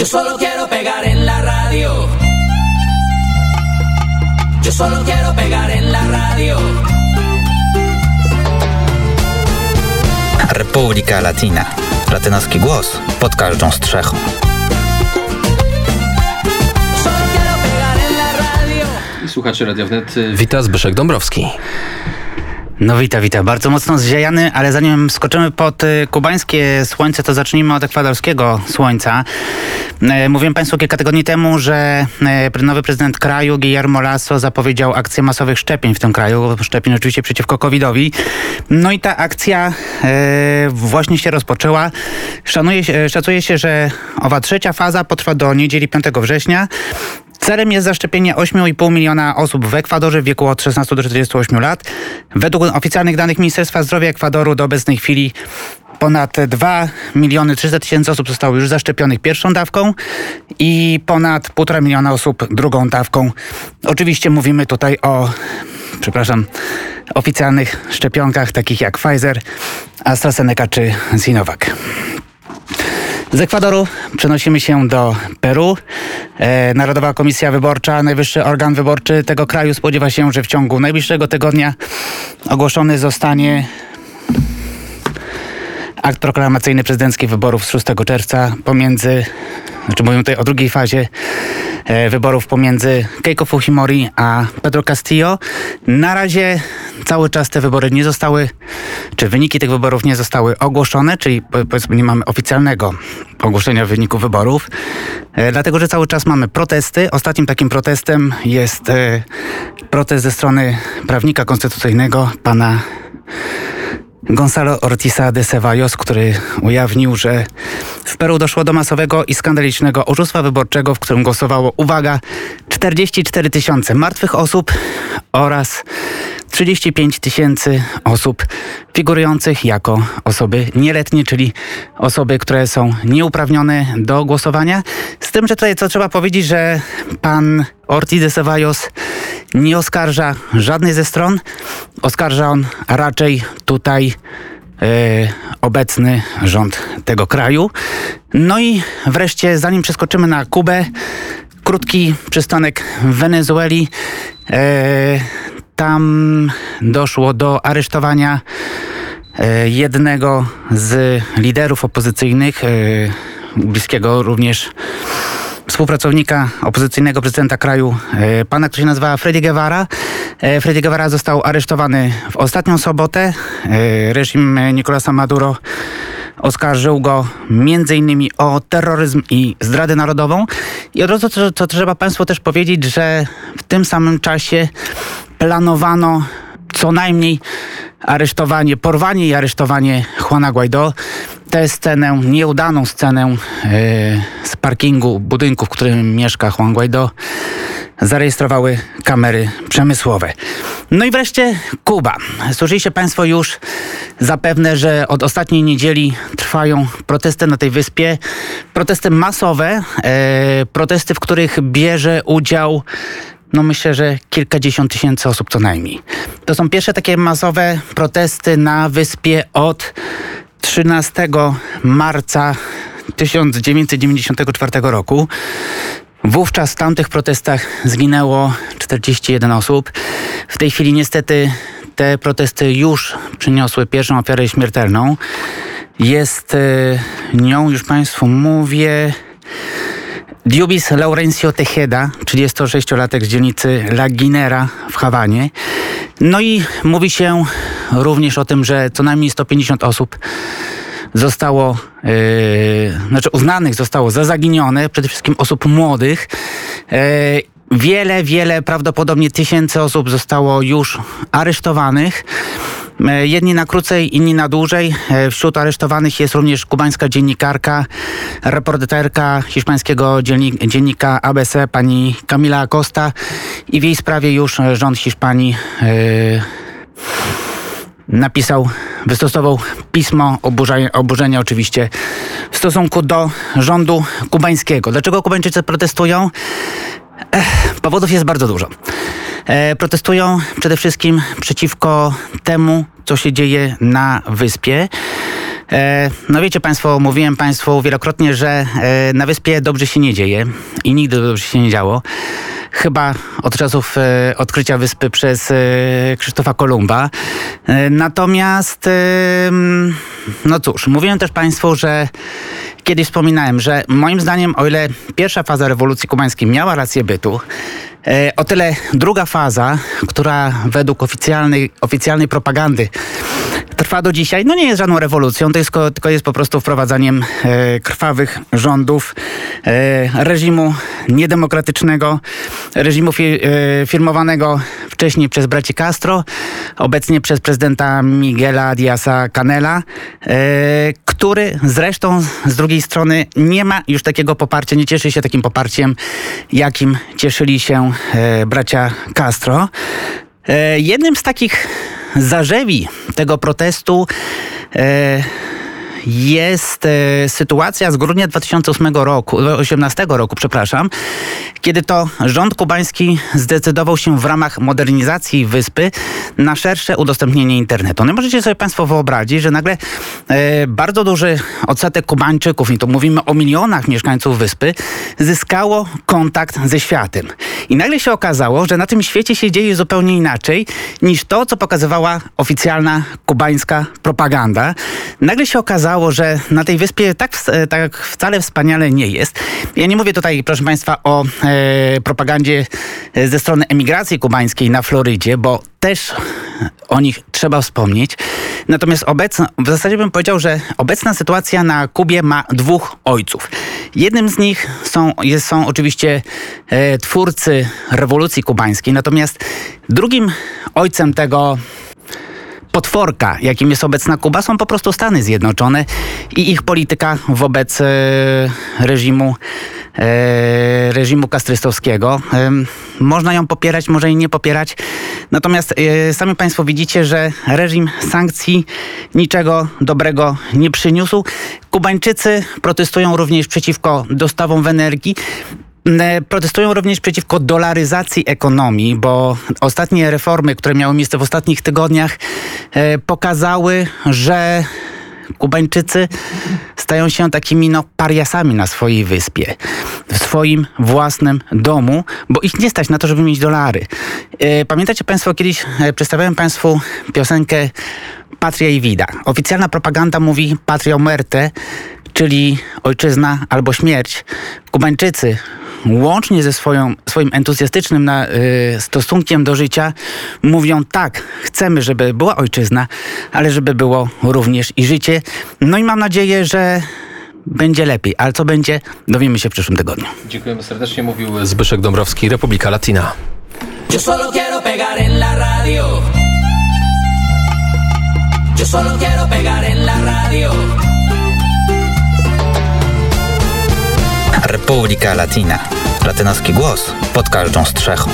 Yo solo quiero pegar en la radio. Yo solo quiero pegar en la radio. Republika Latina. Latynoski głos pod każdą strzechą. Radio. Słuchacze Radia Wnet. Wita Zbyszek Dąbrowski. No wita, wita. Bardzo mocno zziajany, ale zanim skoczymy pod y, kubańskie słońce, to zacznijmy od ekwadorskiego słońca. E, Mówiłem Państwu kilka tygodni temu, że e, nowy prezydent kraju, Guillermo Lasso, zapowiedział akcję masowych szczepień w tym kraju. Szczepień oczywiście przeciwko COVID-owi. No i ta akcja e, właśnie się rozpoczęła. Szanuje szacuje się, że owa trzecia faza potrwa do niedzieli 5 września. Celem jest zaszczepienie 8,5 miliona osób w Ekwadorze w wieku od 16 do 48 lat. Według oficjalnych danych Ministerstwa Zdrowia Ekwadoru do obecnej chwili ponad 2 miliony 300 tysięcy osób zostało już zaszczepionych pierwszą dawką i ponad 1,5 miliona osób drugą dawką. Oczywiście mówimy tutaj o, przepraszam, oficjalnych szczepionkach takich jak Pfizer, AstraZeneca czy Sinovac. Z Ekwadoru przenosimy się do Peru. E, Narodowa Komisja Wyborcza, najwyższy organ wyborczy tego kraju, spodziewa się, że w ciągu najbliższego tygodnia ogłoszony zostanie akt proklamacyjny prezydenckich wyborów z 6 czerwca pomiędzy, znaczy mówimy tutaj o drugiej fazie e, wyborów pomiędzy Keiko Fujimori a Pedro Castillo. Na razie cały czas te wybory nie zostały, czy wyniki tych wyborów nie zostały ogłoszone, czyli po- powiedzmy nie mamy oficjalnego ogłoszenia wyników wyborów, e, dlatego że cały czas mamy protesty. Ostatnim takim protestem jest e, protest ze strony prawnika konstytucyjnego, pana Gonzalo Ortiza de Ceballos, który ujawnił, że w Peru doszło do masowego i skandalicznego oszustwa wyborczego, w którym głosowało, uwaga, 44 tysiące martwych osób oraz 35 tysięcy osób figurujących jako osoby nieletnie, czyli osoby, które są nieuprawnione do głosowania. Z tym, że tutaj co trzeba powiedzieć, że pan Ortiz de Ceballos nie oskarża żadnej ze stron. Oskarża on raczej tutaj e, obecny rząd tego kraju. No i wreszcie, zanim przeskoczymy na Kubę, krótki przystanek w Wenezueli. E, tam doszło do aresztowania e, jednego z liderów opozycyjnych, e, bliskiego również współpracownika opozycyjnego prezydenta kraju, e, pana, który się nazywa Freddy Guevara. Freddy Guevara został aresztowany w ostatnią sobotę. Reżim Nicolasa Maduro oskarżył go innymi o terroryzm i zdradę narodową. I od razu to, to trzeba Państwu też powiedzieć, że w tym samym czasie planowano co najmniej aresztowanie, porwanie i aresztowanie Juana Guaido. Tę scenę, nieudaną scenę e, z parkingu budynku, w którym mieszka Juan Guaido, zarejestrowały kamery przemysłowe. No i wreszcie Kuba. Słyszeliście Państwo już zapewne, że od ostatniej niedzieli trwają protesty na tej wyspie. Protesty masowe, e, protesty, w których bierze udział no myślę, że kilkadziesiąt tysięcy osób co najmniej. To są pierwsze takie masowe protesty na wyspie od 13 marca 1994 roku. Wówczas w tamtych protestach zginęło 41 osób. W tej chwili niestety te protesty już przyniosły pierwszą ofiarę śmiertelną. Jest e, nią, już Państwu mówię, Diubis Laurencio Tejeda, 36-latek z dzielnicy La Guinera w Hawanie. No i mówi się również o tym, że co najmniej 150 osób zostało, yy, znaczy uznanych zostało za zaginione, przede wszystkim osób młodych. Yy, Wiele, wiele, prawdopodobnie tysięcy osób zostało już aresztowanych. E, Jedni na krócej, inni na dłużej. E, Wśród aresztowanych jest również kubańska dziennikarka, reporterka hiszpańskiego dziennik, dziennika ABC, pani Camila Acosta. I w jej sprawie już rząd Hiszpanii e, napisał, wystosował pismo oburzenia, oburzenia oczywiście w stosunku do rządu kubańskiego. Dlaczego Kubańczycy protestują? Ech, powodów jest bardzo dużo. E, protestują przede wszystkim przeciwko temu, co się dzieje na wyspie. E, no wiecie Państwo, mówiłem Państwu wielokrotnie, że e, na wyspie dobrze się nie dzieje i nigdy dobrze się nie działo. Chyba od czasów e, odkrycia wyspy przez e, Krzysztofa Kolumba. E, natomiast, no cóż, mówiłem też Państwu, że kiedyś wspominałem, że moim zdaniem, o ile pierwsza faza rewolucji kubańskiej miała rację bytu, o tyle druga faza, która według oficjalnej, oficjalnej propagandy trwa do dzisiaj, no nie jest żadną rewolucją, to jest, ko- tylko jest po prostu wprowadzaniem krwawych rządów reżimu niedemokratycznego, reżimu e, firmowanego wcześniej przez braci Castro, obecnie przez prezydenta Miguela Diaza Canela, e, który zresztą z drugiej strony nie ma już takiego poparcia, nie cieszy się takim poparciem, jakim cieszyli się e, bracia Castro. Jednym z takich zarzewi tego protestu jest e, sytuacja z grudnia 2008 roku, 18 roku, przepraszam, kiedy to rząd kubański zdecydował się w ramach modernizacji wyspy na szersze udostępnienie internetu. No możecie sobie Państwo wyobrazić, że nagle e, bardzo duży odsetek Kubańczyków, i tu mówimy o milionach mieszkańców wyspy, zyskało kontakt ze światem. I nagle się okazało, że na tym świecie się dzieje zupełnie inaczej niż to, co pokazywała oficjalna kubańska propaganda. Nagle się okazało, że na tej wyspie tak, tak wcale wspaniale nie jest. Ja nie mówię tutaj, proszę Państwa, o e, propagandzie ze strony emigracji kubańskiej na Florydzie, bo też o nich trzeba wspomnieć. Natomiast obecna, w zasadzie bym powiedział, że obecna sytuacja na Kubie ma dwóch ojców. Jednym z nich są, jest, są oczywiście e, twórcy rewolucji kubańskiej, natomiast drugim ojcem tego potworka, jakim jest obecna Kuba, są po prostu Stany Zjednoczone i ich polityka wobec e, reżimu e, reżimu kastrystowskiego. Można ją popierać, może jej nie popierać. Natomiast e, sami Państwo widzicie, że reżim sankcji niczego dobrego nie przyniósł. Kubańczycy protestują również przeciwko dostawom w energii. E, Protestują również przeciwko dolaryzacji ekonomii, bo ostatnie reformy, które miały miejsce w ostatnich tygodniach, e, pokazały, że Kubańczycy stają się takimi no, pariasami na swojej wyspie, w swoim własnym domu, bo ich nie stać na to, żeby mieć dolary. E, Pamiętacie Państwo, kiedyś przedstawiałem Państwu piosenkę Patria i Vida. Oficjalna propaganda mówi Patria muerte, czyli ojczyzna albo śmierć. Kubańczycy łącznie ze swoją, swoim entuzjastycznym na, y, stosunkiem do życia mówią tak, chcemy, żeby była ojczyzna, ale żeby było również i życie. No i mam nadzieję, że będzie lepiej. Ale co będzie, dowiemy się w przyszłym tygodniu. Dziękujemy serdecznie, mówił Zbyszek Dąbrowski, Republika Latina. Yo solo quiero pegar en la radio. Yo solo quiero pegar en la radio. Republika Latina. Latynoski głos pod każdą strzechą.